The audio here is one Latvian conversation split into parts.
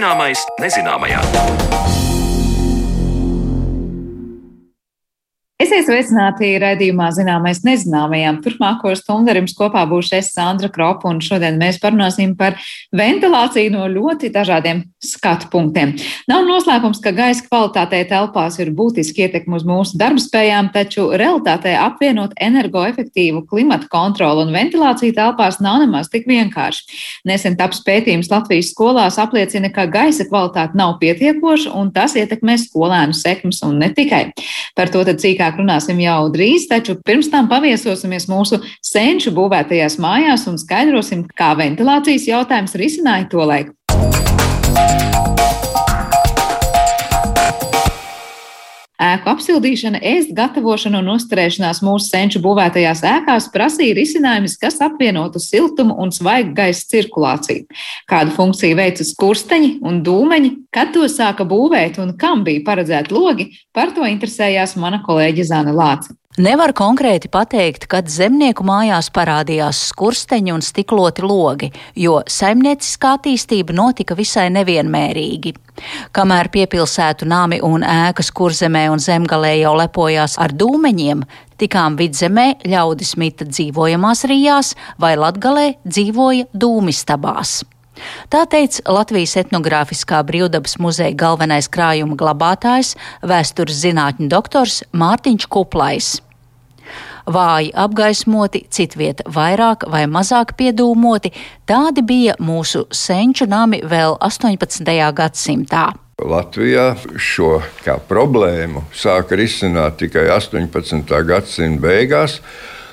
Zināmais nezināmajā. Sveicināti raidījumā Zināmais nezināmajām. Turpmāko stundu ar jums kopā būšu es Sandra Kropa, un šodien mēs parunāsim par ventilāciju no ļoti dažādiem skatu punktiem. Nav noslēpums, ka gaisa kvalitātei telpās ir būtiski ietekmi uz mūsu darbspējām, taču realitātē apvienot energoefektīvu klimata kontroli un ventilāciju telpās nav nemaz tik vienkārši. Nesen taps pētījums Latvijas skolās apliecina, ka gaisa kvalitāte nav pietiekoša, un tas ietekmē skolēnu sekmes un ne tikai. Par to tad cīkāk vairāk runāsim jau drīz, taču pirms tam paviesosimies mūsu senču būvētajās mājās un skaidrosim, kā ventilācijas jautājums risināja to laiku. Ēku apsildīšana, ēst gatavošana un uzturēšanās mūsu senču būvētajās ēkās prasīja risinājumus, kas apvienotu siltumu un svaigu gaisa cirkulāciju. Kādu funkciju veica skursteņi un dūmeņi, kad to sāka būvēt un kam bija paredzēti logi, par to interesējās mana kolēģe Zana Lāca. Nevar konkrēti pateikt, kad zemnieku mājās parādījās skursteņi un stikloti logi, jo saimnieciskā attīstība notika visai nevienmērīgi. Kamēr piepilsētu nami un ēkas kurzemē un zemgalē jau lepojās ar dūmeņiem, tikām vidzemē ļaudis mita dzīvojamās rijās vai latgalē dzīvoja dūmistabās. Tā teica Latvijas etnogrāfiskā brīvdabas muzeja galvenais krājuma glabātājs, vēstures zinātņu doktors Mārtiņš Kuplais vāji apgaismoti, citvieta vairāk vai mazāk piedūmoti, tādi bija mūsu senču nami vēl 18. gadsimtā. Latvijā šo problēmu sāka risināt tikai 18. gadsimta beigās,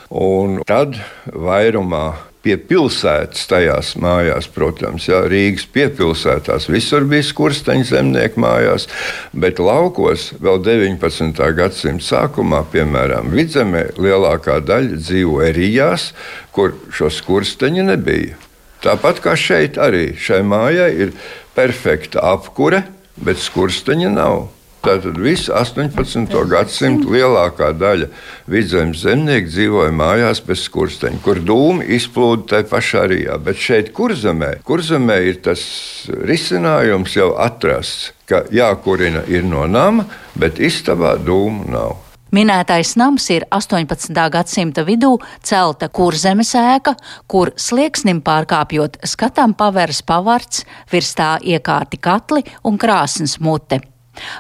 un tad vairumā pie pilsētas tajās mājās, protams, jā, Rīgas piepilsētās visur bija skursteņa zemnieku mājās, bet laukos vēl 19. gadsimta sākumā, piemēram, vidzemē, lielākā daļa dzīvoja rijās, kur šo skursteņa nebija. Tāpat kā šeit, arī šai mājai ir perfekta apkure, bet skursteņa nav. Tātad visu 18. gadsimtu lielākā daļa vidzemes zemnieku dzīvoja mājās bez skursteņa, kur dūmi izplūda tajā pašā rijā. Bet šeit, kurzemē, kurzemē ir tas risinājums jau atrasts, ka jākurina ir no nama, bet istabā dūmu nav. Minētais nams ir 18. gadsimta vidū celta kurzemes ēka, kur slieksnim pārkāpjot skatām paveras pavarts, virs tā iekārti katli un krāsnes mute.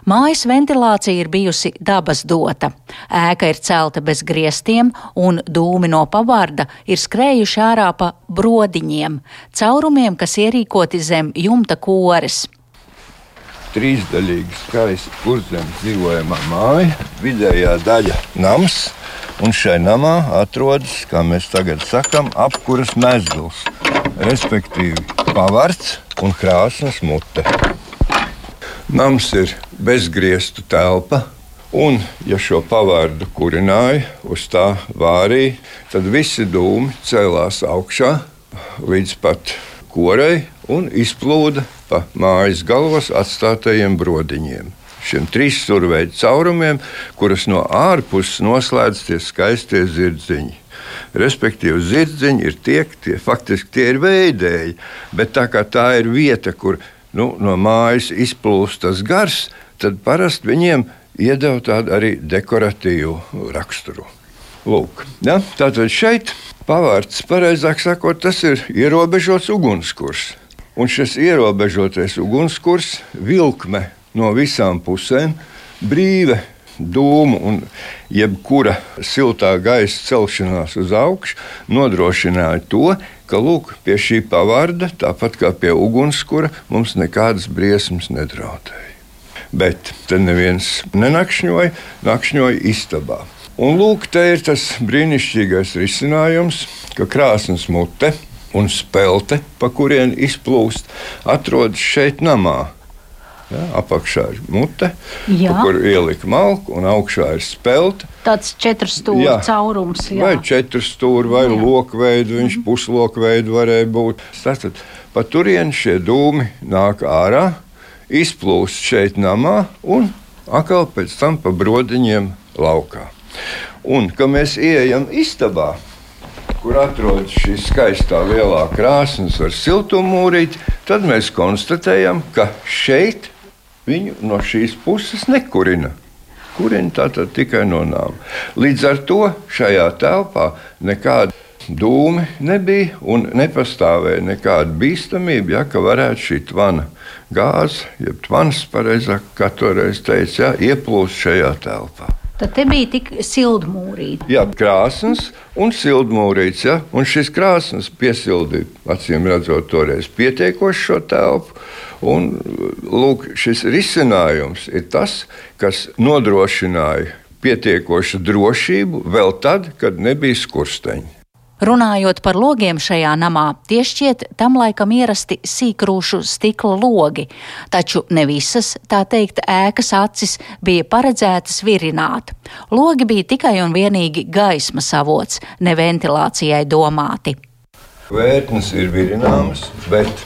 Mājas ventilācija ir bijusi dabas dota. Ēka ir celta bez griestiem, un dūmi no pavārda ir skrējuši ārā pa brodiņiem, caurumiem, kas ierīkoti zem jumta kores. Trīsdaļīga, skaista kurzemes dzīvojamā māja, vidējā daļa nams, un šai namā atrodas, kā mēs tagad sakām, apkuras mezgls, respektīvi pavarts un krāsnes mute. Nams ir bezgriestu telpa. Un, ja šo pavārdu kurināja, uz tā vārīja, tad visi dūmi cēlās augšā līdz pat korei un izplūda pa mājas galvas atstātajiem brodiņiem. Šiem trīs stūrveida caurumiem, kurus no ārpuses noslēdz tie skaistie zirdziņi. Respektīvi, zirdziņi ir tie, tie faktiski tie ir veidēji, bet tā kā tā ir vieta, kur nu, no mājas izplūst tas gars, tad parasti viņiem iedeva tādu arī dekoratīvu raksturu. Lūk, ja? Tātad šeit pavārds, pareizāk sakot, tas ir ierobežots ugunskurs. Un šis ierobežotais ugunskurs, vilkme no visām pusēm, brīve dūmu un jebkura siltā gaisa celšanās uz augšu nodrošināja to, ka lūk, pie šī pavārda, tāpat kā pie ugunskura, mums nekādas briesmas nedraudēja. Bet te neviens nenakšņoja, nakšņoja istabā. Un lūk, te ir tas brīnišķīgais risinājums, ka krāsnes mute un spelte, pa kurien izplūst, atrodas šeit namā. Ja, apakšā ir mute, kur ielika malku, un augšā ir spēlta. Tāds četru stūri caurums. Jā. Vai četru stūri, vai lokveidu, viņš mm -hmm. puslokveidu varēja būt. Tātad pa turieni šie dūmi nāk ārā, izplūst šeit namā un atkal pēc tam pa brodiņiem laukā. Un, kad mēs ieejam istabā, kur atrodas šī skaistā lielā krāsnes ar siltummūrīti, tad mēs konstatējam, ka šeit viņu no šīs puses nekurina. Kurina tātad tikai no nām. Līdz ar to šajā telpā nekāda dūmi nebija un nepastāvēja nekāda bīstamība, ja, ka varētu šī tvana gāze, jeb tvans, pareizāk, kā toreiz teica, ja, ieplūst šajā telpā. Tad te bija tik sildmūrīte. Jā, krāsnes un sildmūrītes. Ja? Un šis krāsnes piesildīja, acīm redzot, toreiz pietiekoši šo telpu. Un, lūk, šis risinājums ir tas, kas nodrošināja pietiekošu drošību vēl tad, kad nebija skursteņi. Runājot par logiem šajā namā, tie šķiet tam laikam ierasti sīkrūšu stikla logi, taču ne visas, tā teikt, ēkas acis bija paredzētas virināt. Logi bija tikai un vienīgi gaismas avots, ne ventilācijai domāti. Vērtnes ir virināmas, bet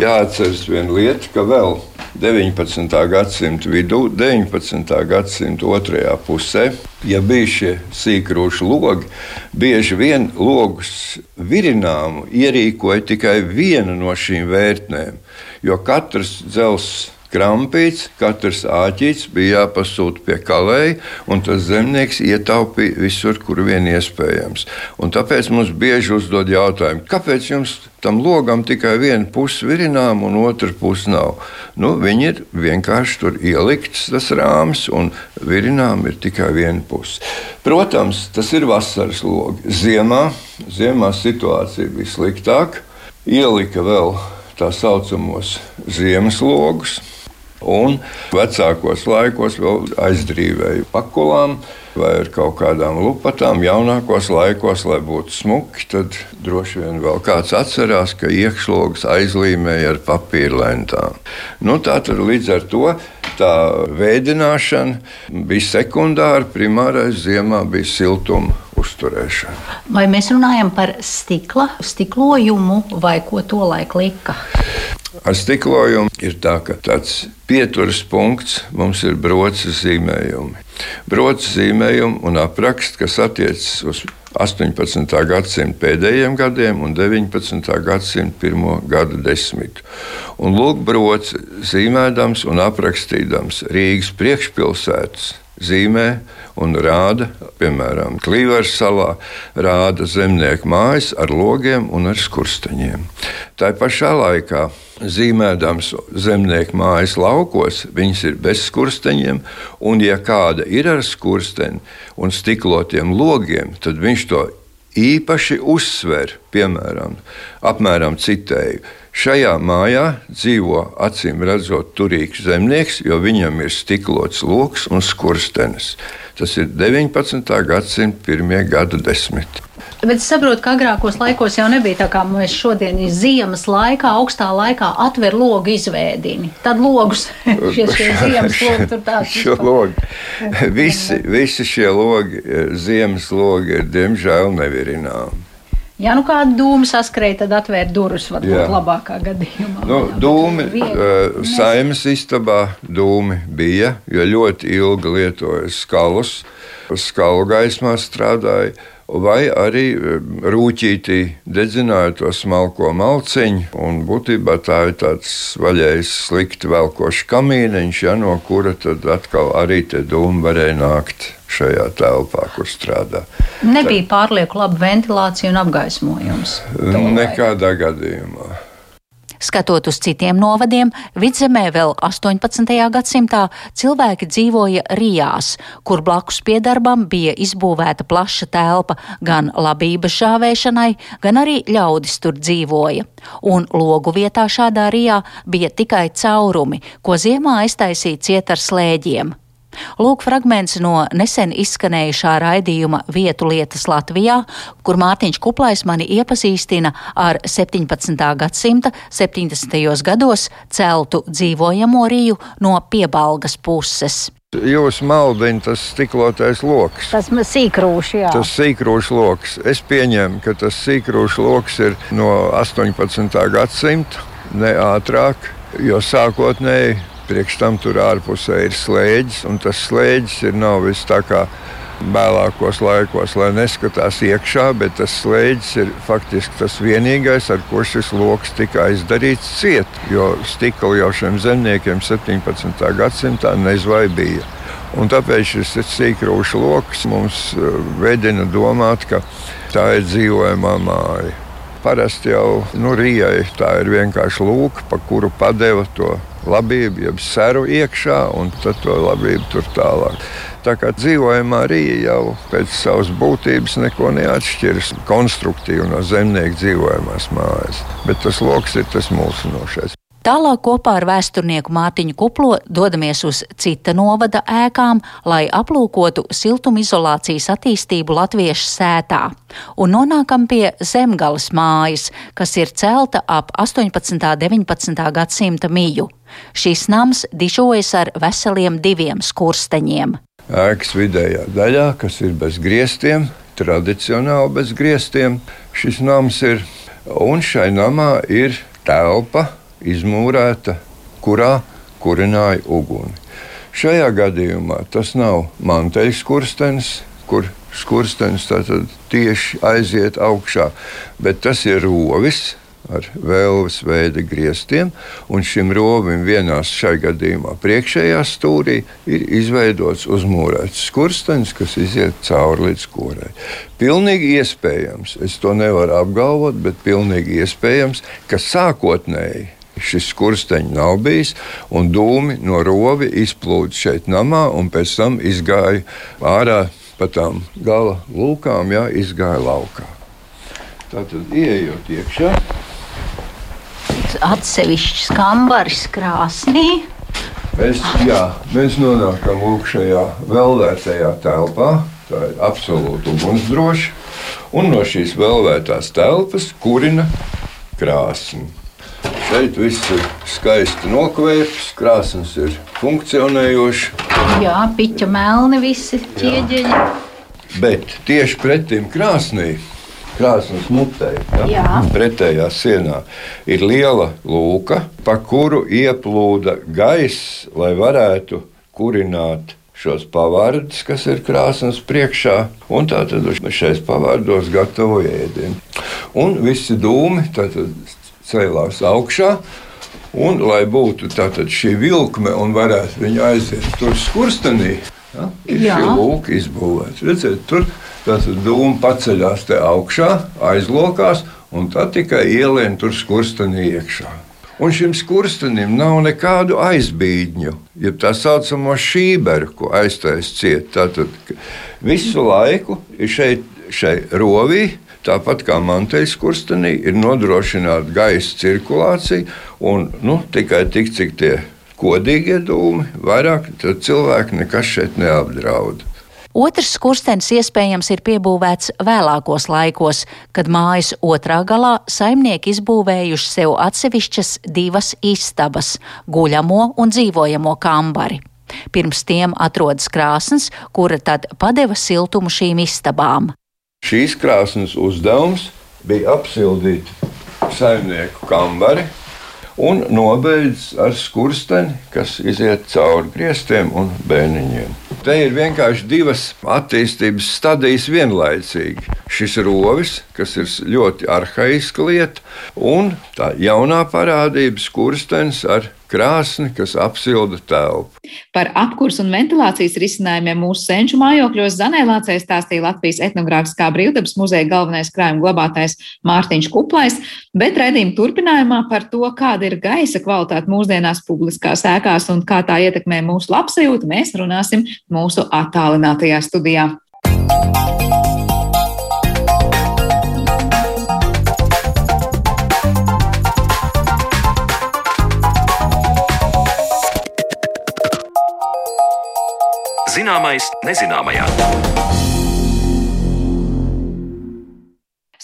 jāatceras viena lieta, ka vēl 19. gadsimta vidū, 19. gadsimta otrajā pusē, ja bija šie sīkrūši logi, bieži vien logus virināmu ierīkoja tikai viena no šīm vērtnēm, jo katrs dzelzs krampīts, katrs āķīts bija jāpasūta pie kalēja, un tas zemnieks ietaupīja visur, kur vien iespējams. Un tāpēc mums bieži uzdod jautājumu, kāpēc jums tam logam tikai viena puse virinām un otra puse nav? Nu, viņi ir vienkārši tur ielikts tas rāms, un virinām ir tikai viena puse. Protams, tas ir vasaras logi. Ziemā, ziemā situācija bija sliktāka. Ielika vēl tā saucamos ziemas logus, Un vecākos laikos vēl aizdrīvēja pakulām vai ar kaut kādām lupatām. Jaunākos laikos, lai būtu smuki, tad droši vien vēl kāds atcerās, ka iekšlogs aizlīmēja ar papīra lentām. Nu, tā tad līdz ar to tā veidināšana bija sekundāra, primārais ziemā bija siltuma uzturēšana. Vai mēs runājam par stikla, stiklojumu vai ko to laik lika? Ar stiklojumu ir tā, ka tāds pieturas punkts mums ir broces zīmējumi. Broces zīmējumi un apraksts, kas attiecas uz 18. gadsimta pēdējiem gadiem un 19. gadsimta pirmo gadu desmitu. Un lūk, brots zīmēdams un aprakstīdams Rīgas priekšpilsētas zīmē un rāda, piemēram, Klīvers salā, rāda zemnieku mājas ar logiem un ar skursteņiem. Tā pašā laikā zīmēdams zemnieku mājas laukos, viņas ir bez skursteņiem, un ja kāda ir ar skursteni un stiklotiem logiem, tad viņš to īpaši uzsver, piemēram, apmēram citēju. Šajā mājā dzīvo acīm redzot turīgs zemnieks, jo viņam ir stiklots lokus un skurstenis. Tas ir 19. gadsimta pirmie gadu desmiti. Bet es saprotu, ka agrākos laikos jau nebija tā, kā mēs šodien ziemas laikā, augstā laikā atver logu izvēdini. Tad logus šie, šie ziemas logi tur tāds. Šo logi. Visi, visi šie logi, ziemas logi ir diemžēl nevirināmi. Ja nu kāda dūma saskrēja, tad atvērt durvis varbūt Jā. labākā gadījumā. Nu, dūmi, uh, saimnes istabā dūmi bija, jo ļoti ilgi lietoja skalus, skalu gaismā strādāja vai arī eh, rūtītī dedzināja to smalko malciņu. Būtībā tā ir tāds vaļējs, slikti velkošs kamīniņš, ja, no kura tad atkal arī tie dūmi varēja nākt šajā telpā, kur strādā. Nebija pārlieku laba ventilācija un apgaismojums. Nekādā gadījumā. Skatot uz citiem novadiem, vidzemē vēl 18. gadsimtā cilvēki dzīvoja rijās, kur blakus piedarbam bija izbūvēta plaša telpa gan labības žāvēšanai, gan arī ļaudis tur dzīvoja. Un logu vietā šādā rijā bija tikai caurumi, ko ziemā aiztaisīja ciet ar slēģiem. Lūk, fragments no nesen izskanējušā raidījuma Vietu lietas Latvijā, kur Mārtiņš Kuplais mani iepazīstina ar 17. gadsimta 70. gados celtu dzīvojamo rīju no piebalgas puses. Jūs maldināt tas stiklotais lokus. Tas ir sīkrūšs, jā. Tas sīkrūšs lokus. Es pieņemu, ka tas sīkrūšs lokus ir no 18. gadsimta, ne ātrāk, jo sākotnēji Priekš tam tur ārpusē ir slēdzis, un tas slēdzis ir nav viss tā kā vēlākos laikos, lai neskatās iekšā, bet tas slēdzis ir faktiski tas vienīgais, ar ko šis lokus tika aizdarīts ciet, jo stikla jau šiem zemniekiem 17. gadsimtā nezvai bija. Un tāpēc šis sīkrūšs lokus mums eh, vedina domāt, ka tā ir dzīvojamā māja. Parasti jau nu, Rijai tā ir vienkārši lūka, pa kuru padeva to labību, jeb seru iekšā, un tad to labību tur tālāk. Tā kā dzīvojamā Rīga jau pēc savas būtības neko neatšķiras konstruktīvi no zemnieku dzīvojamās mājas, bet tas lokus ir tas mūsinošais. Tālāk kopā ar vēsturnieku Mārtiņu Kuplo dodamies uz cita novada ēkām, lai aplūkotu siltumizolācijas attīstību Latviešu sētā, un nonākam pie Zemgales mājas, kas ir celta ap 18. un 19. gadsimta miju. Šis nams dižojas ar veseliem diviem skursteņiem. Ēkas vidējā daļā, kas ir bez griestiem, tradicionāli bez griestiem, šis nams ir, un šai namā ir telpa izmūrēta, kurā kurināja uguni. Šajā gadījumā tas nav manteļs kurstenis, kur skurstenis tieši aiziet augšā, bet tas ir rovis ar vēlves veida griestiem, un šim rovim vienā šajā gadījumā priekšējā stūrī ir izveidots uzmūrēts skurstenis, kas iziet cauri līdz korai. Pilnīgi iespējams, es to nevaru apgalvot, bet pilnīgi iespējams, ka sākotnēji šis skursteņš nav bijis, un dūmi no rovi izplūda šeit namā, un pēc tam izgāja ārā pa tām gala lūkām, jā, izgāja laukā. Tātad ieejot iekšā. Atsevišķs kambaris krāsnī. Mēs, jā, mēs nonākam šajā vēlētajā telpā. Tā ir absolūti ugunsdroša. Un no šīs vēlētās telpas kurina krāsni. Šeit viss ir skaisti nokvēpts, krāsnes ir funkcionējošas. Jā, piķa melni visi ķieģeļi. Bet tieši pretim krāsnī, krāsnes mutē, ja, pretējā sienā, ir liela lūka, pa kuru ieplūda gaiss, lai varētu kurināt šos pavārdus, kas ir krāsnes priekšā, un tātad šais pavārdos gatavo ēdienu. Un visi dūmi, tātad cēlās augšā. Un, lai būtu šī vilkme un varētu viņu aiziet tur skurstenī, ja, ir Jā. šī lūka izbūvēta. Redziet, tur tas dūma paceļās te augšā, aizlokās, un tad tikai ielien tur skurstenī iekšā. Un šim skurstenim nav nekādu aizbīdņu, ja tā saucamo šīberu, ko aiztais ciet. Tātad visu laiku ir šeit, šeit rovī Tāpat kā manteļas kurstenī ir nodrošināta gaisa cirkulācija, un nu, tikai tik, cik tie kodīgie dūmi, vairāk cilvēki nekas šeit neapdraud. Otrs skurstenis iespējams ir piebūvēts vēlākos laikos, kad mājas otrā galā saimnieki izbūvējuši sev atsevišķas divas istabas - guļamo un dzīvojamo kambari. Pirms tiem atrodas krāsnes, kura tad padeva siltumu šīm istabām. Šīs krāsnes uzdevums bija apsildīt saimnieku kambari un nobeidz ar skursteni, kas iziet cauri griestiem un bēniņiem. Te ir vienkārši divas attīstības stadijas vienlaicīgi. Šis rovis, kas ir ļoti arhaiska lieta, un tā jaunā parādība, skurstenis ar krāsni, kas apsilda telpu. Par apkursu un ventilācijas risinājumiem mūsu senču mājokļos Zanēlācē stāstīja Latvijas etnogrāfiskā brīvdabas muzeja galvenais krājuma glabātājs Mārtiņš Kuplais, bet redzījuma turpinājumā par to, kāda ir gaisa kvalitāte mūsdienās publiskās ēkās un kā tā ietekmē mūsu labsajūtu, mēs runāsim mūsu attālinātajā studijā. Zināmais nezināmajā.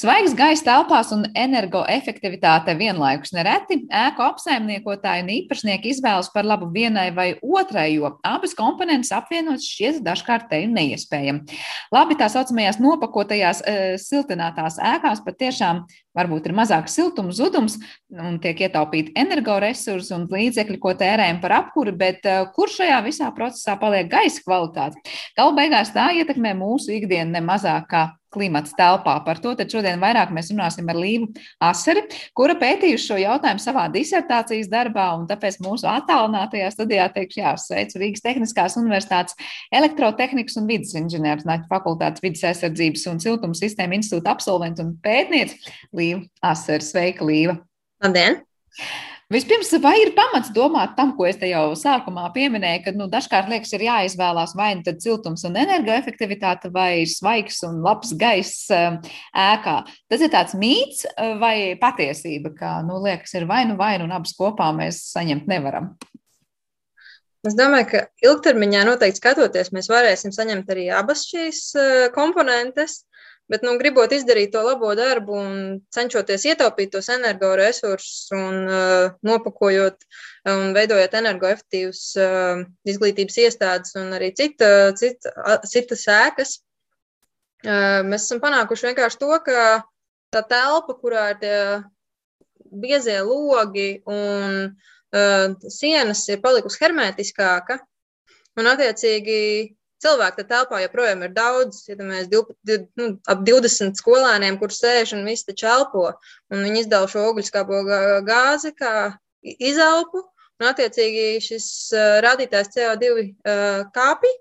Svaigs gaisa telpās un energoefektivitāte vienlaikus nereti ēku apsaimniekotāji un īpašnieki izvēlas par labu vienai vai otrai, jo abas komponentes apvienot šķiet dažkārt te neiespējami. Labi, tā saucamajās nopakotajās e, siltinātās ēkās patiešām varbūt ir mazāks siltuma zudums un tiek ietaupīti energoresursi un līdzekļi, ko tērējam par apkuri, bet uh, kur šajā visā procesā paliek gaisa kvalitāte? Galu beigās tā ietekmē mūsu ikdienu nemazāk kā klimats telpā. Par to šodien vairāk mēs runāsim ar Līvu Aseri, kura pētījuši šo jautājumu savā disertācijas darbā, un tāpēc mūsu attālinātajā studijā teikšu jāsveic Rīgas Tehniskās Universitātes elektrotehnikas un vidas inženierzinātņu fakultātes vidas aizsardzības un siltuma sistēma institūta absolvents un pētniece Līva Aseri. Sveika, Līva! Labdien! Vispirms, vai ir pamats domāt tam, ko es te jau sākumā pieminēju, ka nu, dažkārt liekas, ir jāizvēlās vai nu siltums un energoefektivitāte, vai svaigs un labs gaiss um, ēkā. Tas ir tāds mīts uh, vai patiesība, ka nu, liekas, ir vai nu vai, un abas kopā mēs saņemt nevaram. Es domāju, ka ilgtermiņā noteikti skatoties, mēs varēsim saņemt arī abas šīs uh, komponentes. Bet, nu, gribot izdarīt to labo darbu un cenšoties ietaupīt tos energoresursus un uh, nopakojot un veidojot energoefektīvas uh, izglītības iestādes un arī cita, cita, citas ēkas, uh, mēs esam panākuši vienkārši to, ka tā telpa, kurā ir tie biezie logi un uh, sienas ir palikusi hermētiskāka, un attiecīgi cilvēku tā telpā joprojām ir daudz. Ja mēs div, nu, ap 20 skolēniem, kur sēž un visi taču elpo, un viņi izdala šo ogļuskābo gāzi kā izelpu, un attiecīgi šis uh, rādītājs CO2 uh, kāpj.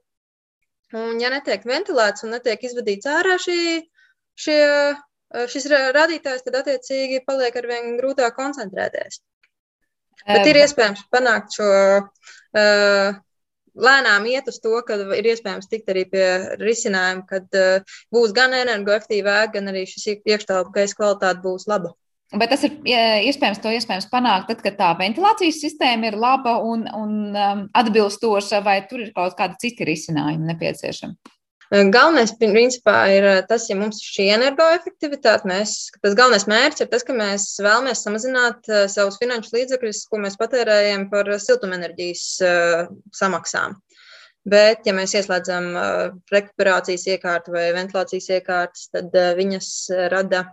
Un, ja netiek ventilēts un netiek izvadīts ārā šī, šie, šis rādītājs, tad attiecīgi paliek ar vien grūtāk koncentrēties. Bet ir iespējams panākt šo uh, lēnām iet uz to, ka ir iespējams tikt arī pie risinājuma, kad uh, būs gan energoefektīva ēka, gan arī šis iekštelpu gaisa kvalitāte būs laba. Bet tas ir iespējams, to iespējams panākt, tad, kad tā ventilācijas sistēma ir laba un, un um, atbilstoša, vai tur ir kaut kādi citi risinājumi nepieciešami. Galvenais, principā, ir tas, ja mums ir šī energoefektivitāte, mēs, tas galvenais mērķis ir tas, ka mēs vēlamies samazināt savus finanšu līdzekļus, ko mēs patērējam par siltumenerģijas samaksām. Bet, ja mēs ieslēdzam rekuperācijas iekārtu vai ventilācijas iekārtas, tad viņas rada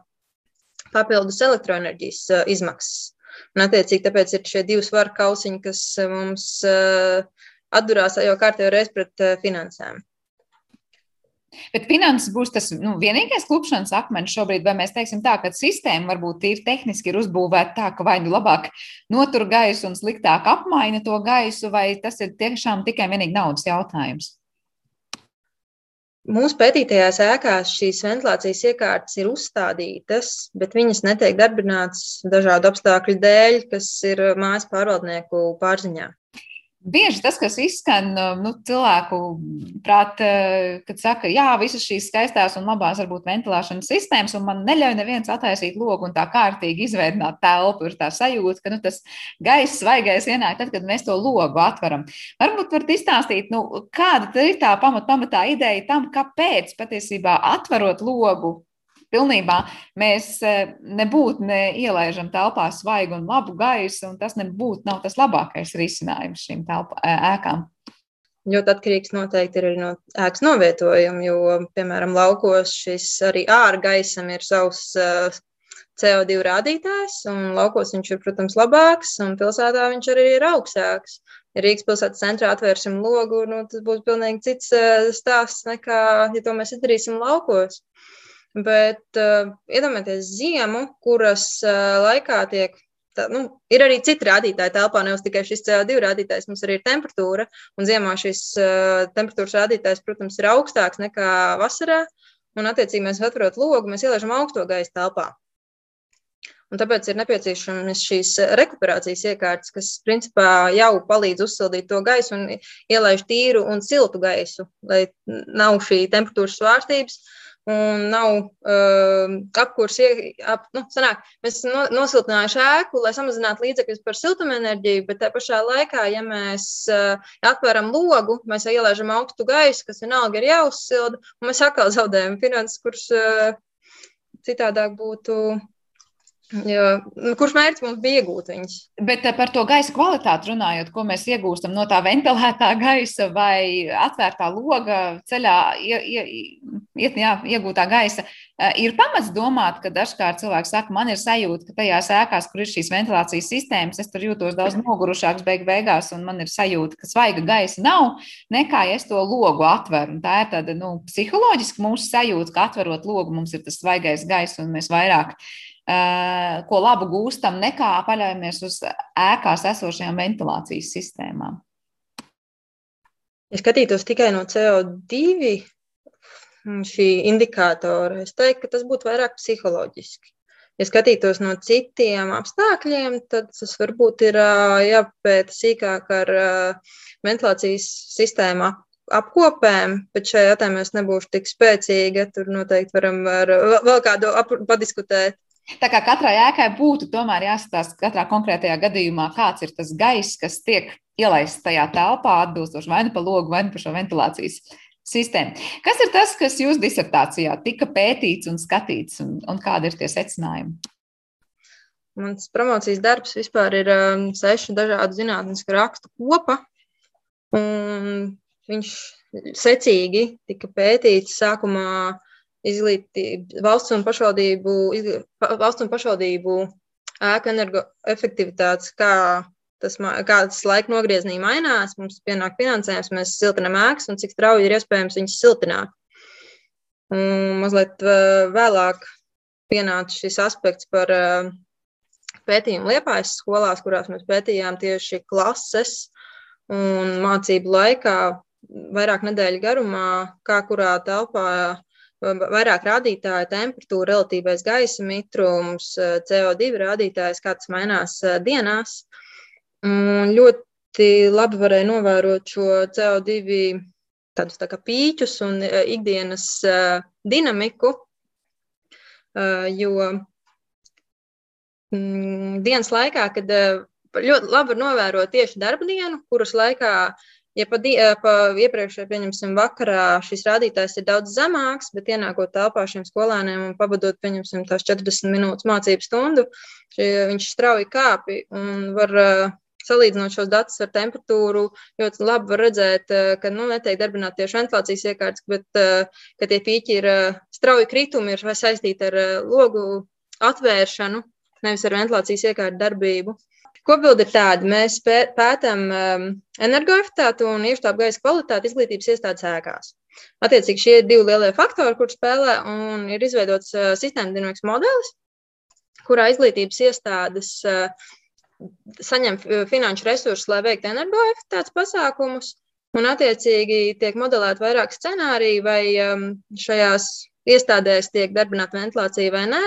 papildus elektroenerģijas izmaksas. Un, attiecīgi, tāpēc ir šie divi svaru kausiņi, kas mums atdurās jau kārtējo reizi pret finansēm. Bet finanses būs tas nu, vienīgais klupšanas akmens šobrīd, vai mēs teiksim tā, ka sistēma varbūt ir tehniski ir uzbūvēta tā, ka vai nu labāk notur gaisu un sliktāk apmaina to gaisu, vai tas ir tiešām tikai vienīgi naudas jautājums? Mūsu pētītajās ēkās šīs ventilācijas iekārtas ir uzstādītas, bet viņas netiek darbinātas dažādu apstākļu dēļ, kas ir mājas pārvaldnieku pārziņā. Bieži tas, kas izskan nu, cilvēku prātā, kad saka, jā, visas šīs skaistās un labās varbūt ventilēšanas sistēmas, un man neļauj neviens attaisīt logu un tā kārtīgi izveidot telpu, ir tā sajūta, ka nu, tas gaiss, svaigais ienāk tad, kad mēs to logu atveram. Varbūt varat izstāstīt, nu, kāda ir tā pamat, pamatā ideja tam, kāpēc patiesībā atverot logu pilnībā mēs e, nebūtu neielaižam telpā svaigu un labu gaisu, un tas nebūtu nav tas labākais risinājums šīm telpā, ēkām. Ļoti atkarīgs noteikti ir arī no ēkas novietojuma, jo, piemēram, laukos šis arī ārgaisam ir savs CO2 rādītājs, un laukos viņš ir, protams, labāks, un pilsētā viņš arī ir augstāks. Ja Rīgas pilsētas centrā atvērsim logu, nu, tas būs pilnīgi cits stāsts nekā, ja to mēs izdarīsim laukos. Bet uh, iedomājieties ziemu, kuras uh, laikā tiek. Tā, nu, ir arī citi rādītāji telpā, nevis tikai šis CO2 rādītājs, mums arī ir temperatūra. Un ziemā šis uh, temperatūras rādītājs, protams, ir augstāks nekā vasarā. Un, attiecīgi, mēs atverot logu, mēs ielaižam augsto gaisu telpā. Un tāpēc ir nepieciešamas šīs rekuperācijas iekārtas, kas principā jau palīdz uzsildīt to gaisu un ielaiž tīru un siltu gaisu, lai nav šī temperatūras svārstības. Uh, un nav uh, apkurs, ap, nu, sanāk, mēs no, nosiltinājuši ēku, lai samazinātu līdzekļus par siltumenerģiju, bet tajā pašā laikā, ja mēs uh, atveram logu, mēs jau ielaižam augstu gaisu, kas vienalga ir jāuzsilda, un mēs atkal zaudējam finanses, kurš uh, citādāk būtu Jo, nu, kurš mērķis mums bija iegūt viņus? Bet eh, par to gaisa kvalitāti runājot, ko mēs iegūstam no tā ventilētā gaisa vai atvērtā loga ceļā, ie, ie, jā, iegūtā gaisa. Ir pamats domāt, ka dažkārt cilvēks saka, man ir sajūta, ka tajās ēkās, kur ir šīs ventilācijas sistēmas, es tur jūtos daudz nogurušāks beig beigās, un man ir sajūta, ka svaiga gaisa nav, nekā ja es to logu atveru. Un tā ir tāda nu, psiholoģiska mūsu sajūta, ka atverot logu mums ir tas svaigais gaiss, un mēs vairāk ko labu gūstam, nekā paļaujamies uz ēkās esošajām ventilācijas sistēmām. Ja skatītos tikai no CO2 šī indikātora, es teiktu, ka tas būtu vairāk psiholoģiski. Ja skatītos no citiem apstākļiem, tad tas varbūt ir jāpēta sīkāk ar ventilācijas sistēmu apkopēm, bet šajā jautājumā es nebūšu tik spēcīga. Tur noteikti varam vēl kādu padiskutēt. Tā kā katrai ēkai būtu tomēr jāstāsta katrā konkrētajā gadījumā, kāds ir tas gaiss, kas tiek ielaists tajā telpā, atbilstoši vai nu pa logu, vai nu pa šo ventilācijas sistēmu. Kas ir tas, kas jūsu disertācijā tika pētīts un skatīts, un, un kādi ir tie secinājumi? Mans promocijas darbs vispār ir um, sešu dažādu zinātnisku rakstu kopa. Viņš secīgi tika pētīts sākumā izglītība, valsts un pašvaldību, valsts un pašvaldību ēka energoefektivitātes, kā tas, kādas laika nogriezienī mainās, mums pienāk finansējums, mēs siltinām ēkas un cik strauji ir iespējams viņas siltināt. Un mazliet vēlāk pienāca šis aspekts par pētījumu liepājas skolās, kurās mēs pētījām tieši klases un mācību laikā vairāk nedēļu garumā, kā kurā telpā vairāk rādītāju, temperatūra, relatīvais gaisa mitrums, CO2 rādītājs, kā tas mainās dienās. Un ļoti labi varēja novērot šo CO2 tādus tā kā pīķus un e, ikdienas dinamiku, jo mm, dienas laikā, kad ļoti labi var novērot tieši darba dienu, kuras laikā, ja pa, di, pa iepriekšējā, pieņemsim, vakarā šis rādītājs ir daudz zemāks, bet ienākot telpā šiem skolēniem un pavadot, pieņemsim, tās 40 minūtes mācību stundu, viņš strauji kāpi un var salīdzinot šos datus ar temperatūru, ļoti labi var redzēt, eh, ka nu, netiek darbināti tieši ventilācijas iekārtas, bet eh, tie pīķi ir eh, strauji kritumi, ir saistīti ar logu atvēršanu, nevis ar ventilācijas iekārtu darbību. Kopbilde ir tāda, mēs pētām um, energoefektivitāti un iekštāpu gaisa kvalitāti izglītības iestādes ēkās. Attiecīgi, šie ir divi lielie faktori, kurus spēlē, un ir izveidots uh, sistēma dinamikas modelis, kurā izglītības iestādes uh, saņem finanšu resursus, lai veiktu energoefektivitātes pasākumus. Un, attiecīgi, tiek modelēti vairāk scenāriju, vai um, šajās iestādēs tiek darbināta ventilācija vai nē.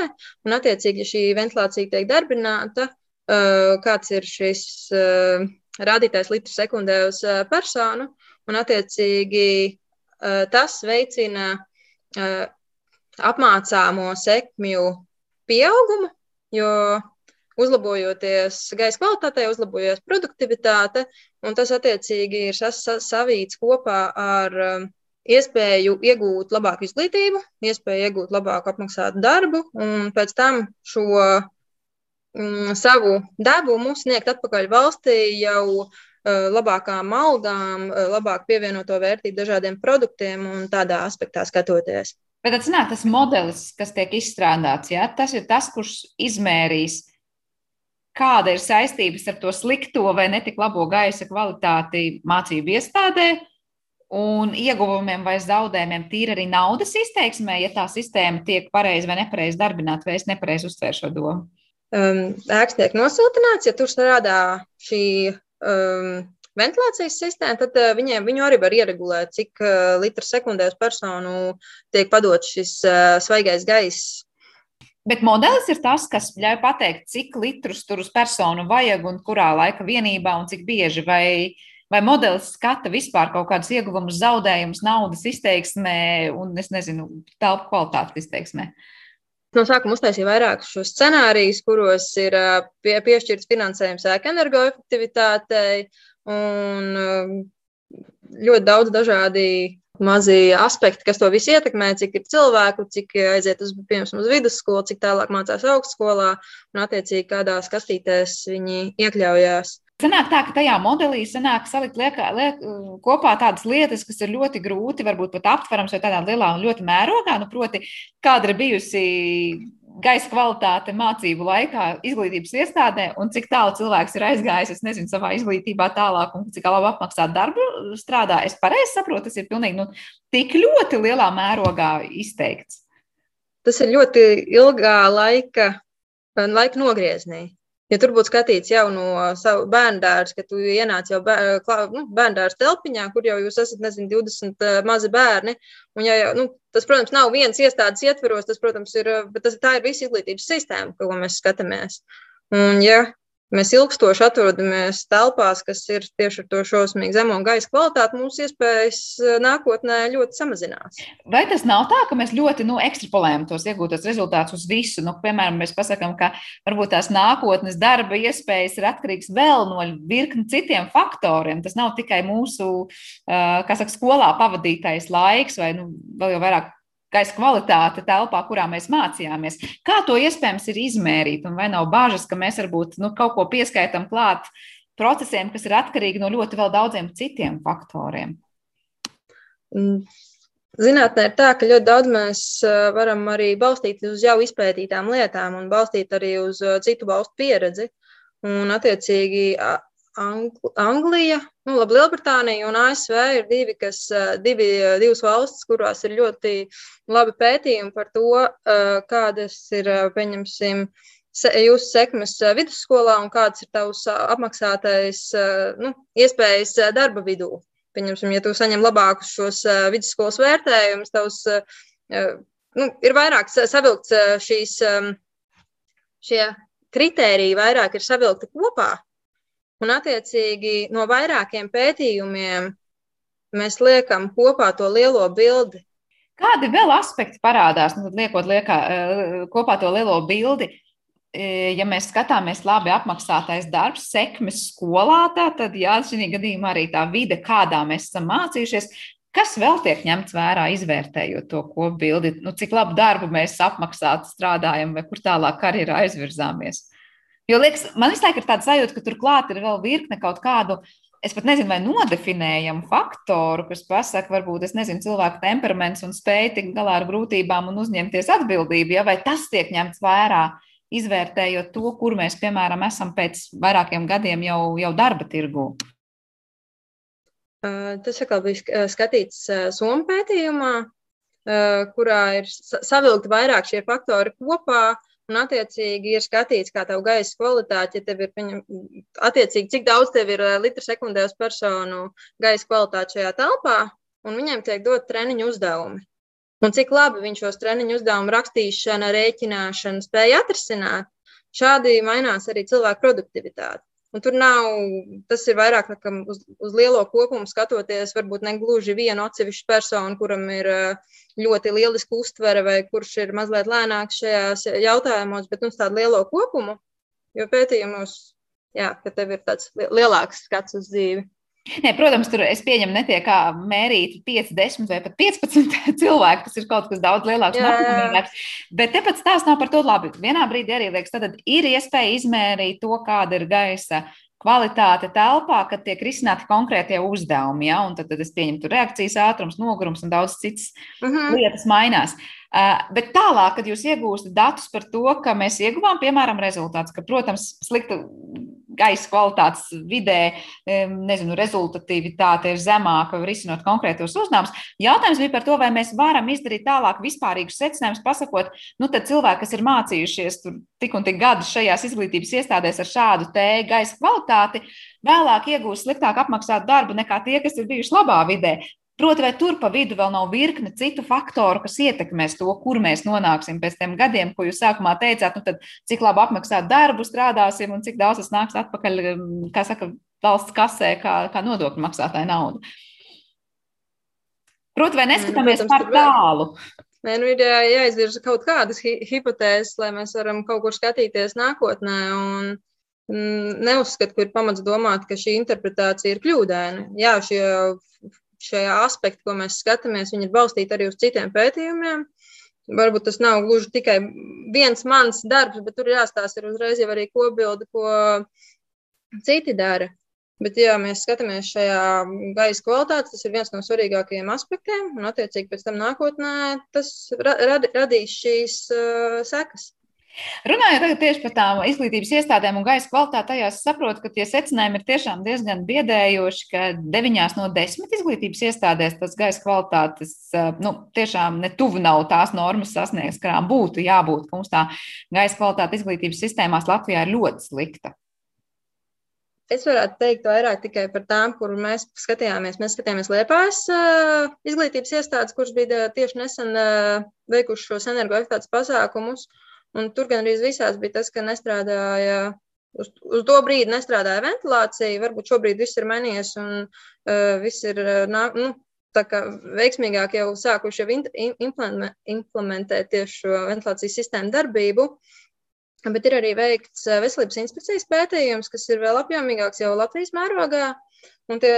Un, attiecīgi, ja šī ventilācija tiek darbināta, uh, kāds ir šis uh, rādītājs litru sekundē uz uh, personu, un, attiecīgi, tas veicina apmācāmo sekmju pieaugumu, jo uzlabojoties gaisa kvalitātei, uzlabojoties produktivitāte, un tas attiecīgi ir savīts kopā ar iespēju iegūt labāku izglītību, iespēju iegūt labāku apmaksātu darbu, un pēc tam šo mm, savu devumu sniegt atpakaļ valstī jau uh, labākām algām, uh, labāk pievienoto vērtību dažādiem produktiem un tādā aspektā skatoties. Bet nāk, tas modelis, kas tiek izstrādāts, ja, tas ir tas, kurš izmērīs kāda ir saistības ar to slikto vai netik labo gaisa kvalitāti mācību iestādē un ieguvumiem vai zaudējumiem tīri arī naudas izteiksmē, ja tā sistēma tiek pareizi vai nepareizi darbināta, vai es nepareizi uztvēru šo domu. Um, ēks tiek nosiltināts, ja tur strādā šī um, ventilācijas sistēma, tad uh, viņiem, viņu arī var ieregulēt, cik uh, litru sekundē uz personu tiek padots šis uh, svaigais gaiss Bet modelis ir tas, kas ļauj pateikt, cik litrus tur uz personu vajag un kurā laika vienībā un cik bieži. Vai, vai modelis skata vispār kaut kādus ieguvumus, zaudējumus, naudas izteiksmē un, es nezinu, telpu kvalitātes izteiksmē. No sākuma uztaisīja vairākus šos scenārijus, kuros ir pie, piešķirts finansējums ēka energoefektivitātei un ļoti daudz dažādi mazi aspekti, kas to visu ietekmē, cik ir cilvēku, cik aiziet uz, piemēram, uz vidusskolu, cik tālāk mācās augstskolā un, attiecīgi, kādās kastītēs viņi iekļaujās. Sanāk tā, ka tajā modelī sanāk salikt liekā, liek, kopā tādas lietas, kas ir ļoti grūti, varbūt pat aptverams vai tādā lielā un ļoti mērogā. Nu, proti, kāda ir bijusi gaisa kvalitāte mācību laikā izglītības iestādē un cik tālu cilvēks ir aizgājis, es nezinu, savā izglītībā tālāk un cik labi apmaksāt darbu strādā. Es pareizi saprotu, tas ir pilnīgi nu, tik ļoti lielā mērogā izteikts. Tas ir ļoti ilgā laika, laika nogriezienī. Ja tur būtu skatīts jau no savu bērnu dārza, ka tu ienāc jau nu, bērnu dārza telpiņā, kur jau jūs esat, nezinu, 20 mazi bērni, un ja, nu, tas, protams, nav viens iestādes ietveros, tas, protams, ir, bet tas, tā ir visa izglītības sistēma, ko mēs skatāmies. Un, ja mēs ilgstoši atrodamies telpās, kas ir tieši ar to šausmīgi zemo gaisa kvalitāti, mūsu iespējas eh, nākotnē ļoti samazinās. Vai tas nav tā, ka mēs ļoti nu, ekstrapolējam tos iegūtos rezultātus uz visu? Nu, piemēram, mēs pasakām, ka varbūt tās nākotnes darba iespējas ir atkarīgas vēl no virkni citiem faktoriem. Tas nav tikai mūsu, eh, kā saka, skolā pavadītais laiks vai nu, vēl jau vairāk gaisa kvalitāte telpā, kurā mēs mācījāmies. Kā to iespējams ir izmērīt, un vai nav bažas, ka mēs varbūt nu, kaut ko pieskaitam klāt procesiem, kas ir atkarīgi no ļoti daudziem citiem faktoriem? Mm. Zinātnē ir tā, ka ļoti daudz mēs varam arī balstīt uz jau izpētītām lietām un balstīt arī uz citu valstu pieredzi. Un, attiecīgi, Angl Anglija, nu, labi, Lielbritānija un ASV ir divi, kas, divi, divas valstis, kurās ir ļoti labi pētījumi par to, kādas ir, pieņemsim, jūsu sekmes vidusskolā un kāds ir tavs apmaksātais nu, iespējas darba vidū. Pieņemsim, ja tu saņem labākus šos vidusskolas vērtējumus, tavs nu, ir vairāk savilkts šīs, šie kritēriji vairāk ir savilkti kopā, Un, attiecīgi, no vairākiem pētījumiem mēs liekam kopā to lielo bildi. Kādi vēl aspekti parādās, nu, liekot liekā, eh, kopā to lielo bildi? Eh, ja mēs skatāmies labi apmaksātais darbs, sekmes skolā, tā, tad jā, šī gadījumā arī tā vide, kādā mēs esam mācījušies, kas vēl tiek ņemts vērā, izvērtējot to kopbildi, nu, cik labu darbu mēs apmaksāt strādājam vai kur tālāk karjerā aizvirzāmies. Jo liekas, man visu laiku ir tāds sajūta, ka turklāt ir vēl virkne kaut kādu. Es pat nezinu, vai nodefinējamu faktoru, kas pasaka, varbūt nezinu, cilvēka temperaments un spēja tikt galā ar grūtībām un uzņemties atbildību, ja vai tas tiek ņemts vērā, izvērtējot to, kur mēs, piemēram, esam pēc vairākiem gadiem jau, jau darba tirgū. Tas atkal bija skatīts Somu pētījumā, kurā ir savilkti vairāk šie faktori kopā. Un, attiecīgi, ir skatīts, kā tev gaisa kvalitāte, ja tev ir, piņem, attiecīgi, cik daudz tev ir litru sekundē uz personu gaisa kvalitāte šajā telpā, un viņiem tiek dot treniņu uzdevumi. Un cik labi viņš šos treniņu uzdevumu rakstīšana, rēķināšana spēja atrisināt, šādi mainās arī cilvēku produktivitāte. Un tur nav, tas ir vairāk uz, uz lielo kopumu skatoties, varbūt ne gluži vienu atsevišķu personu, kuram ir eh, ļoti lieliska uztvere vai kurš ir mazliet lēnāks šajās jautājumos, bet uz tādu lielo kopumu, jo pētījumos, jā, ka tev ir tāds lielāks skats uz dzīvi. Nē, protams, tur es pieņemu, netiek kā mērīt 5, 10 vai pat 15 cilvēku. Tas ir kaut kas daudz lielāks un apjomīgāks. Bet tepat stāsts nav par to labi. Vienā brīdī arī liekas, tad ir iespēja izmērīt to, kāda ir gaisa kvalitāte telpā, kad tiek risināti konkrētie uzdevumi. Ja? Un tad, tad es pieņemu, tur reakcijas ātrums, nogurums un daudz citas uh mhm. -huh. lietas mainās. Uh, bet tālāk, kad jūs iegūstat datus par to, ka mēs ieguvām, piemēram, rezultātus, ka, protams, slikta gaisa kvalitātes vidē, nezinu, rezultatīvitāte ir zemāka, risinot konkrētos uzdevumus. Jautājums bija par to, vai mēs varam izdarīt tālāk vispārīgus secinājumus, pasakot, nu, tad cilvēki, kas ir mācījušies tur tik un tik gadus šajās izglītības iestādēs ar šādu te gaisa kvalitāti, vēlāk iegūs sliktāk apmaksātu darbu nekā tie, kas ir bijuši labā vidē. Proti, vai tur pa vidu vēl nav virkne citu faktoru, kas ietekmēs to, kur mēs nonāksim pēc tiem gadiem, ko jūs sākumā teicāt, nu tad cik labi apmaksāt darbu strādāsim un cik daudz tas nāks atpakaļ, kā saka, valsts kasē, kā, kā nodokļu maksātāja nauda. Proti, vai neskatāmies par tālu? Nē, nu ir jā, jāizvirza kaut kādas hi hipotēzes, lai mēs varam kaut kur skatīties nākotnē. Un, mm, neuzskatu, ka ir pamats domāt, ka šī interpretācija ir kļūdaina. Jā, šie šie aspekti, ko mēs skatāmies, ir balstīti arī uz citiem pētījumiem. Varbūt tas nav gluži tikai viens mans darbs, bet tur jāstāsta ir uzreiz jau arī kopbilde, ko citi dara. Bet, ja mēs skatāmies šajā gaisa kvalitātē, tas ir viens no svarīgākajiem aspektiem. Un, attiecīgi, pēc tam nākotnē tas rad, radīs šīs uh, sekas. Runājot tieši par tām izglītības iestādēm un gaisa kvalitāti, tajās saprotu, ka tie secinājumi ir tiešām diezgan biedējoši, ka 9 no 10 izglītības iestādēs tas gaisa kvalitātes nu, tiešām netuvu nav tās normas sasniegts, kurām būtu jābūt. Mums tā gaisa kvalitāte izglītības sistēmās Latvijā ir ļoti slikta. Es varētu teikt vairāk tikai par tām, kur mēs skatījāmies. Mēs skatījāmies Liepājas uh, izglītības iestādes, kuras bija tieši nesen uh, veikušas šos energoefektātus pasākumus. Uh, Un tur gan arī visās bija tas, ka nestrādāja. Uz, uz to brīdi nestrādāja ventilācija. Varbūt šobrīd viss ir mainījies un uh, viss ir nā, nu, veiksmīgāk jau sākuši jau implementēt tieši šo ventilācijas sistēmu darbību. Bet ir arī veikts veselības inspekcijas pētījums, kas ir vēl apjomīgāks jau Latvijas mērogā. Un tie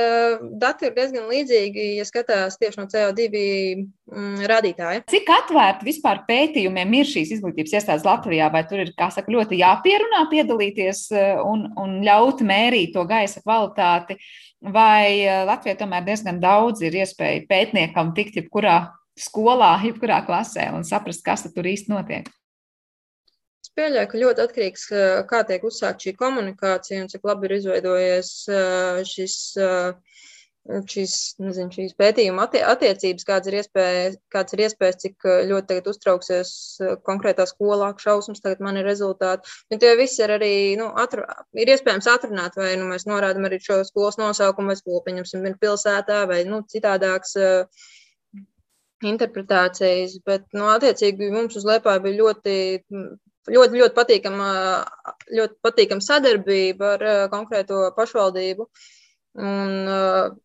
dati ir diezgan līdzīgi, ja skatās tieši no CO2 mm, rādītāja. Cik atvērti vispār pētījumiem ir šīs izglītības iestādes Latvijā? Vai tur ir, kā saka, ļoti jāpierunā piedalīties eh, un, un ļaut mērīt to gaisa kvalitāti? Vai eh, Latvijā tomēr diezgan daudz ir iespēja pētniekam tikt jebkurā skolā, jebkurā klasē un saprast, kas tur īsti notiek? Pieļauju, ka ļoti atkarīgs, kā tiek uzsākt šī komunikācija un cik labi ir izveidojies šis, šis, nezinu, šīs pētījuma attie attiecības, kāds ir, iespējas, kāds ir iespējas, cik ļoti tagad uztrauksies konkrētā skolā, šausmas tagad man ir rezultāti. Un tie visi ir arī, nu, atru, ir iespējams atrunāt, vai nu, mēs norādam arī šo skolas nosaukumu, vai skolu, pieņemsim, ir pilsētā, vai, nu, citādāks interpretācijas, bet, nu, attiecīgi mums uz Liepāju bija ļoti ļoti, ļoti patīkama, ļoti patīkama sadarbība ar konkrēto pašvaldību. Un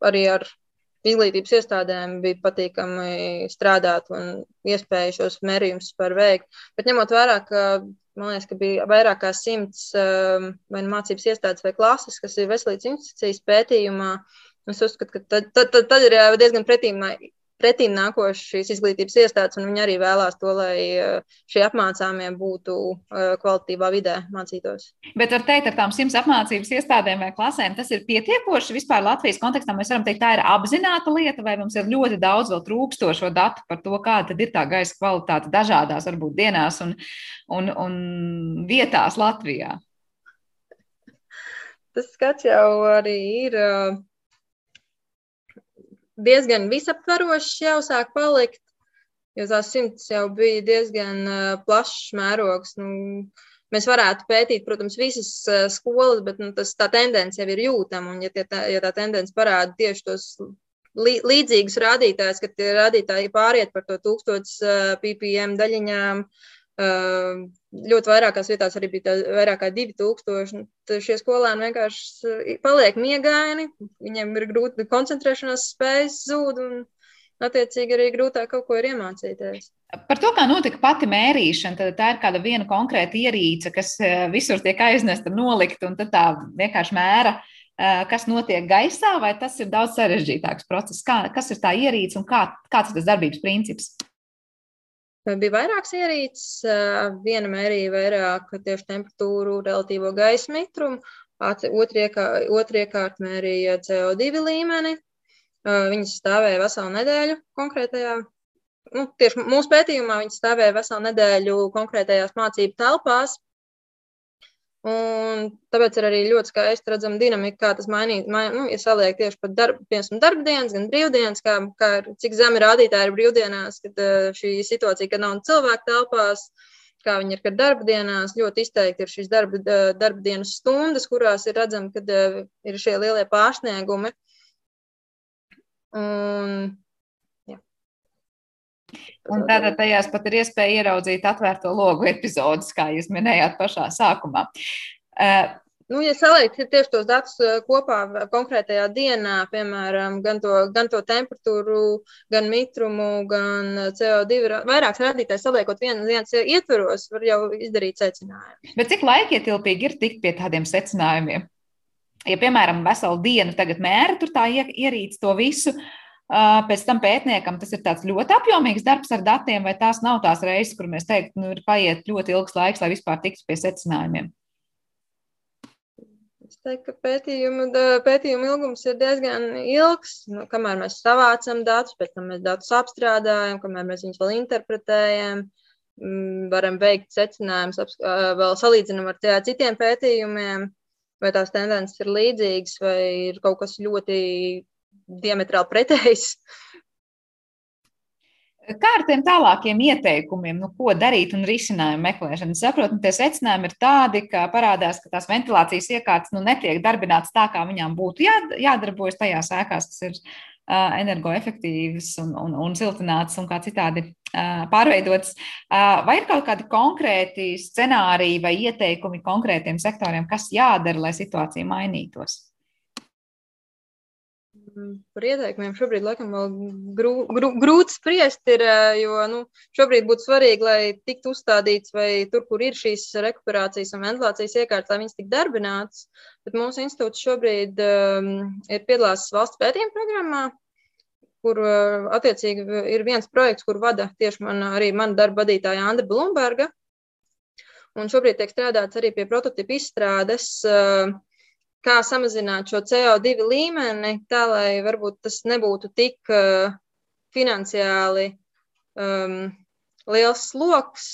arī ar izglītības iestādēm bija patīkami strādāt un iespēja šos mērījumus par veikt. Bet ņemot vērā, ka man liekas, ka bija vairāk kā simts vai nu mācības iestādes vai klases, kas ir veselības institūcijas pētījumā, es uzskatu, ka tad, tad, tad, tad ir diezgan pretīm pretīm nākošas šīs izglītības iestādes, un viņi arī vēlās to, lai eh, šie apmācāmie būtu eh, kvalitīvā vidē mācītos. Bet var teikt, ar tām simts apmācības iestādēm vai klasēm tas ir pietiekoši vispār Latvijas kontekstā. Mēs varam teikt, tā ir apzināta lieta, vai mums ir ļoti daudz vēl trūkstošo datu par to, kāda ir tā gaisa kvalitāte dažādās, varbūt dienās un, un, un vietās Latvijā. Tas skats jau arī ir uh, diezgan visaptvarošs jau sāk palikt, jo tās simts jau bija diezgan uh, plašs mērogs. Nu, mēs varētu pētīt, protams, visas uh, skolas, bet nu, tas, tā tendence jau ir jūtama. Un, ja, tie, tā, ja tā tendence parāda tieši tos līdzīgus rādītājus, kad tie rādītāji pāriet par to 1000 ppm daļiņām, ļoti vairākās vietās arī bija vairāk kā 2000. Tad šie skolēni vienkārši paliek miegaini, viņiem ir grūti koncentrēšanās spējas zūd un attiecīgi arī grūtāk kaut ko ir iemācīties. Par to, kā notika pati mērīšana, tad tā ir kāda viena konkrēta ierīce, kas visur tiek aiznesta, nolikt un tā vienkārši mēra kas notiek gaisā, vai tas ir daudz sarežģītāks process? Kā, kas ir tā ierīce un kā, kāds ir tas darbības princips? Bija vairākas ierīces. Viena mērīja vairāk tieši temperatūru, relatīvo gaisa mitrumu, otra iekārta mērīja CO2 līmeni. Viņas stāvēja veselu nedēļu konkrētajā. Nu, tieši mūsu pētījumā viņi stāvēja veselu nedēļu konkrētajās mācību telpās, Un tāpēc ir arī ļoti skaisti redzama dinamika, kā tas mainīs. Main, nu, ja saliek tieši par darbu, piemēram, darba dienas, gan brīvdienas, kā, kā cik zemi rādītāji ir brīvdienās, kad šī situācija, kad nav cilvēku telpās, kā viņi ir, kad darba dienās, ļoti izteikti ir šīs darba, darba dienas stundas, kurās ir redzami, kad ir šie lielie pārsniegumi. Un, Un tātad tajās pat ir iespēja ieraudzīt atvērto logu epizodus, kā jūs minējāt pašā sākumā. Uh, Nu, ja saliek tieši tos datus kopā konkrētajā dienā, piemēram, gan to, gan to temperatūru, gan mitrumu, gan CO2, vairākas rādītājas saliekot viens, viens ietvaros, var jau izdarīt secinājumu. Bet cik laikietilpīgi ir tikt pie tādiem secinājumiem? Ja, piemēram, veselu dienu tagad mēra tur tā ierīce to visu, Pēc tam pētniekam tas ir ļoti apjomīgs darbs ar datiem, vai tās nav tās reizes, kur mēs teiktu, nu, ir paiet ļoti ilgs laiks, lai vispār tiktu pie secinājumiem. Es teiktu, ka pētījuma, pētījuma ilgums ir diezgan ilgs. Nu, kamēr mēs savācam datus, pēc tam mēs datus apstrādājam, kamēr mēs viņus vēl interpretējam, mm, varam veikt secinājumus, vēl salīdzinām ar citiem pētījumiem, vai tās tendences ir līdzīgas, vai ir kaut kas ļoti diametrāli pretējs. Kā ar tiem tālākiem ieteikumiem, nu, ko darīt un risinājumu meklēšanu? Saprotu, tie secinājumi ir tādi, ka parādās, ka tās ventilācijas iekārtas nu, netiek darbinātas tā, kā viņām būtu jā, jādarbojas tajās ēkās, kas ir uh, energoefektīvas un, un, un siltinātas un kā citādi uh, pārveidotas. Uh, vai ir kaut kādi konkrēti scenāriji vai ieteikumi konkrētiem sektoriem, kas jādara, lai situācija mainītos? Par ieteikumiem šobrīd laikam vēl grū, grū, grūti spriest, ir, jo nu, šobrīd būtu svarīgi, lai tiktu uzstādīts, vai tur, kur ir šīs rekuperācijas un ventilācijas iekārtas, lai viņas tiktu darbinātas. Bet mūsu institūts šobrīd um, ir piedalās valsts pētījuma programmā, kur uh, attiecīgi ir viens projekts, kur vada tieši man, arī mana darba vadītāja Andra Blumberga. Un šobrīd tiek strādāts arī pie prototipu izstrādes. Uh, kā samazināt šo CO2 līmeni, tā lai varbūt tas nebūtu tik uh, finansiāli um, liels sloks,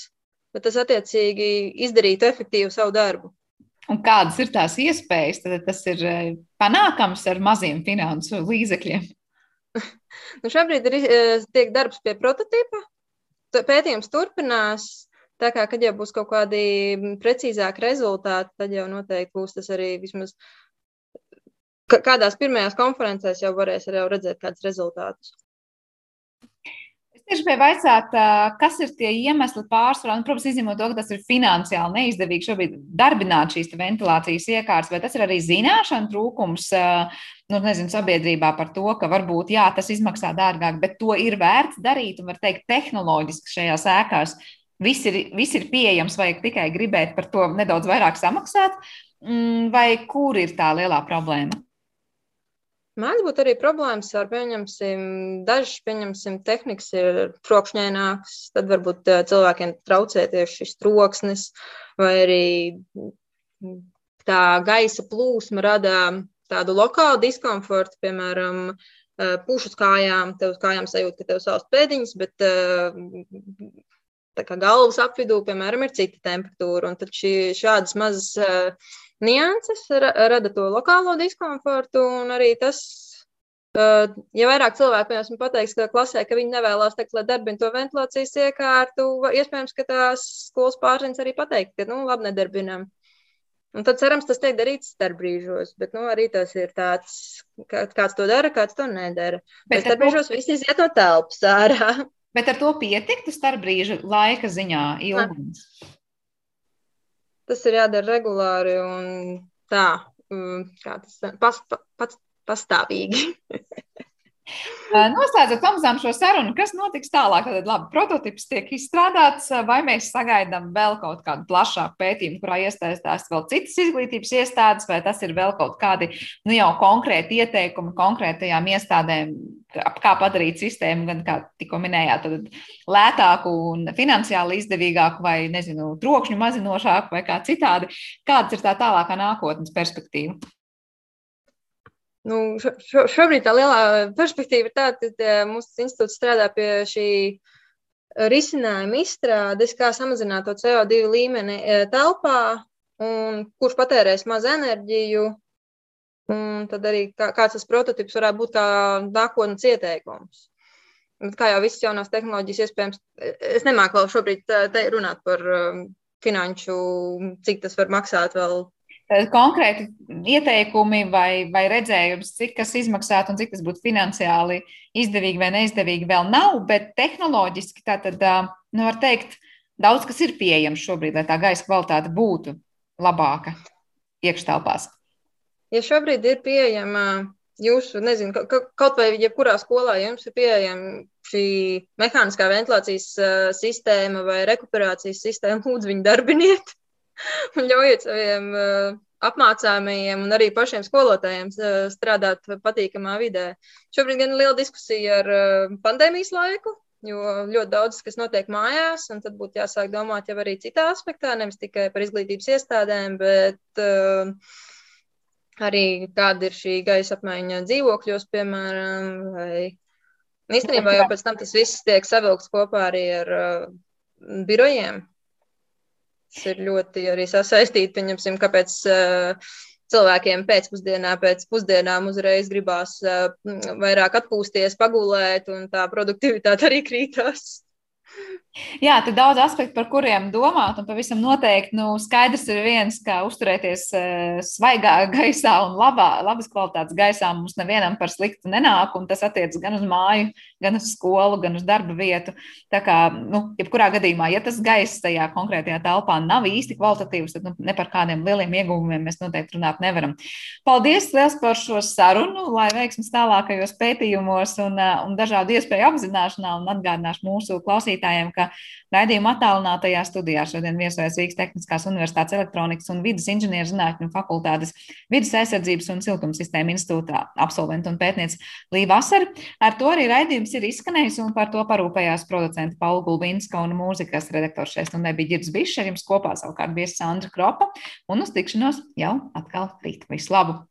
bet tas attiecīgi izdarītu efektīvu savu darbu. Un kādas ir tās iespējas? Tad tas ir uh, panākams ar maziem finansu līdzekļiem. nu šobrīd ir, uh, tiek darbs pie prototypa. Pētījums turpinās. Tā kā, kad jau būs kaut kādi precīzāki rezultāti, tad jau noteikti būs tas arī vismaz kādās pirmajās konferencēs jau varēs arī redzēt kādus rezultātus. Es tieši gribēju vaicāt, kas ir tie iemesli pārsvarā, un, protams, izņemot to, ka tas ir finansiāli neizdevīgi šobrīd darbināt šīs ventilācijas iekārtas, vai tas ir arī zināšanu trūkums, nu, nezinu, sabiedrībā par to, ka varbūt, jā, tas izmaksā dārgāk, bet to ir vērts darīt, un var teikt, tehnoloģiski šajās ēkās viss ir, viss ir pieejams, vajag tikai gribēt par to nedaudz vairāk samaksāt, mm, vai kur ir tā lielā problēma? Mēdz būt arī problēmas ar, pieņemsim, dažas, pieņemsim, tehnikas ir trokšņainākas, tad varbūt cilvēkiem traucē tieši šis troksnis, vai arī tā gaisa plūsma rada tādu lokālu diskomfortu, piemēram, pušu kājām, tev uz kājām sajūt, ka tev savs pēdiņas, bet kā galvas apvidū, piemēram, ir cita temperatūra. Un tad šī, šādas mazas uh, nianses rada to lokālo diskomfortu. Un arī tas, uh, ja vairāk cilvēku, piemēram, pateiks, ka klasē, ka viņi nevēlas teikt, lai darbina to ventilācijas iekārtu, iespējams, ka tās skolas pārziņas arī pateikt, ka, nu, labi, nedarbinām. Un tad, cerams, tas tiek darīts starpbrīžos, bet nu, arī tas ir tāds, kā, kāds to dara, kāds to nedara. Bet starpbrīžos viss iziet no telpas ārā. Bet ar to pietiktu starp brīža laika ziņā ilgums. Tas ir jādara regulāri un tā, mm, kā tas pas, pats pastāvīgi. Noslēdzot pamazām šo sarunu, kas notiks tālāk? Tad, labi, prototyps tiek izstrādāts, vai mēs sagaidām vēl kaut kādu plašāku pētījumu, kurā iesaistās vēl citas izglītības iestādes, vai tas ir vēl kaut kādi nu, jau konkrēti ieteikumi konkrētajām iestādēm, kā padarīt sistēmu, gan kā tikko minējāt, lētāku un finansiāli izdevīgāku, vai nezinu, trokšņu mazinošāku, vai kā citādi. Kādas ir tā tālākā nākotnes perspektīva? Nu, šo, šo, šobrīd tā lielā perspektīva ir tāda, ka mūsu institūts strādā pie šī risinājuma izstrādes, kā samazināt to CO2 līmeni e, telpā, un kurš patērēs maz enerģiju. Un tad arī kā, kāds tas prototyps varētu būt kā nākotnes ieteikums. Bet kā jau visas jaunās tehnoloģijas, iespējams, es nemāku vēl šobrīd runāt par finanšu, cik tas var maksāt vēl Eh, konkrēti ieteikumi vai, vai redzējums, cik tas izmaksātu un cik tas būtu finansiāli izdevīgi vai neizdevīgi, vēl nav, bet tehnoloģiski tā tad, nu, var teikt, daudz kas ir pieejams šobrīd, lai tā gaisa kvalitāte būtu labāka iekštelpās. Ja šobrīd ir pieejama jūsu, nezinu, kaut vai jebkurā skolā jums ir pieejama šī mehāniskā ventilācijas sistēma vai rekuperācijas sistēma, lūdzu, viņu darbiniet un ļaujiet saviem uh, apmācāmajiem un arī pašiem skolotājiem uh, strādāt patīkamā vidē. Šobrīd gan ir liela diskusija ar uh, pandēmijas laiku, jo ļoti daudz kas notiek mājās, un tad būtu jāsāk domāt jau arī citā aspektā, nevis tikai par izglītības iestādēm, bet arī kāda ir šī gaisa apmaiņa dzīvokļos, piemēram, vai īstenībā jau pēc tam tas viss tiek savilkts kopā arī ar uh, birojiem. Tas ir ļoti arī sasaistīti, pieņemsim, kāpēc uh, cilvēkiem pēcpusdienā, pēc pusdienām uzreiz gribās uh, vairāk atpūsties, pagulēt, un tā produktivitāte arī krītās. Jā, te daudz aspektu, par kuriem domāt, un pavisam noteikti nu, skaidrs ir viens, ka uzturēties uh, svaigā gaisā un labā, labas kvalitātes gaisā mums nevienam par sliktu nenāk, un tas attiecas gan uz māju, gan uz skolu, gan uz darba vietu. Tā kā, nu, jebkurā gadījumā, ja tas gaiss tajā konkrētajā telpā nav īsti kvalitatīvs, tad nu, ne par kādiem lieliem ieguvumiem mēs noteikti runāt nevaram. Paldies liels par šo sarunu, lai veiksmas tālākajos pētījumos un, uh, un dažādu iespēju apzināšanā un atgādināšu mūsu klausītājiem, ka Raidījuma attālinātajā studijā šodien viesojas Rīgas Tehniskās Universitātes elektronikas un vidas inženierzinātņu fakultātes vidas aizsardzības un siltumsistēma institūtā absolventa un pētniece Līva Asara. Ar to arī raidījums ir izskanējis un par to parūpējās producenta Paula Gulbinska un mūzikas redaktors šeit stundē bija Girds Bišs, ar jums kopā savukārt bija Sandra Kropa un uz tikšanos jau atkal rīt. Visu labu!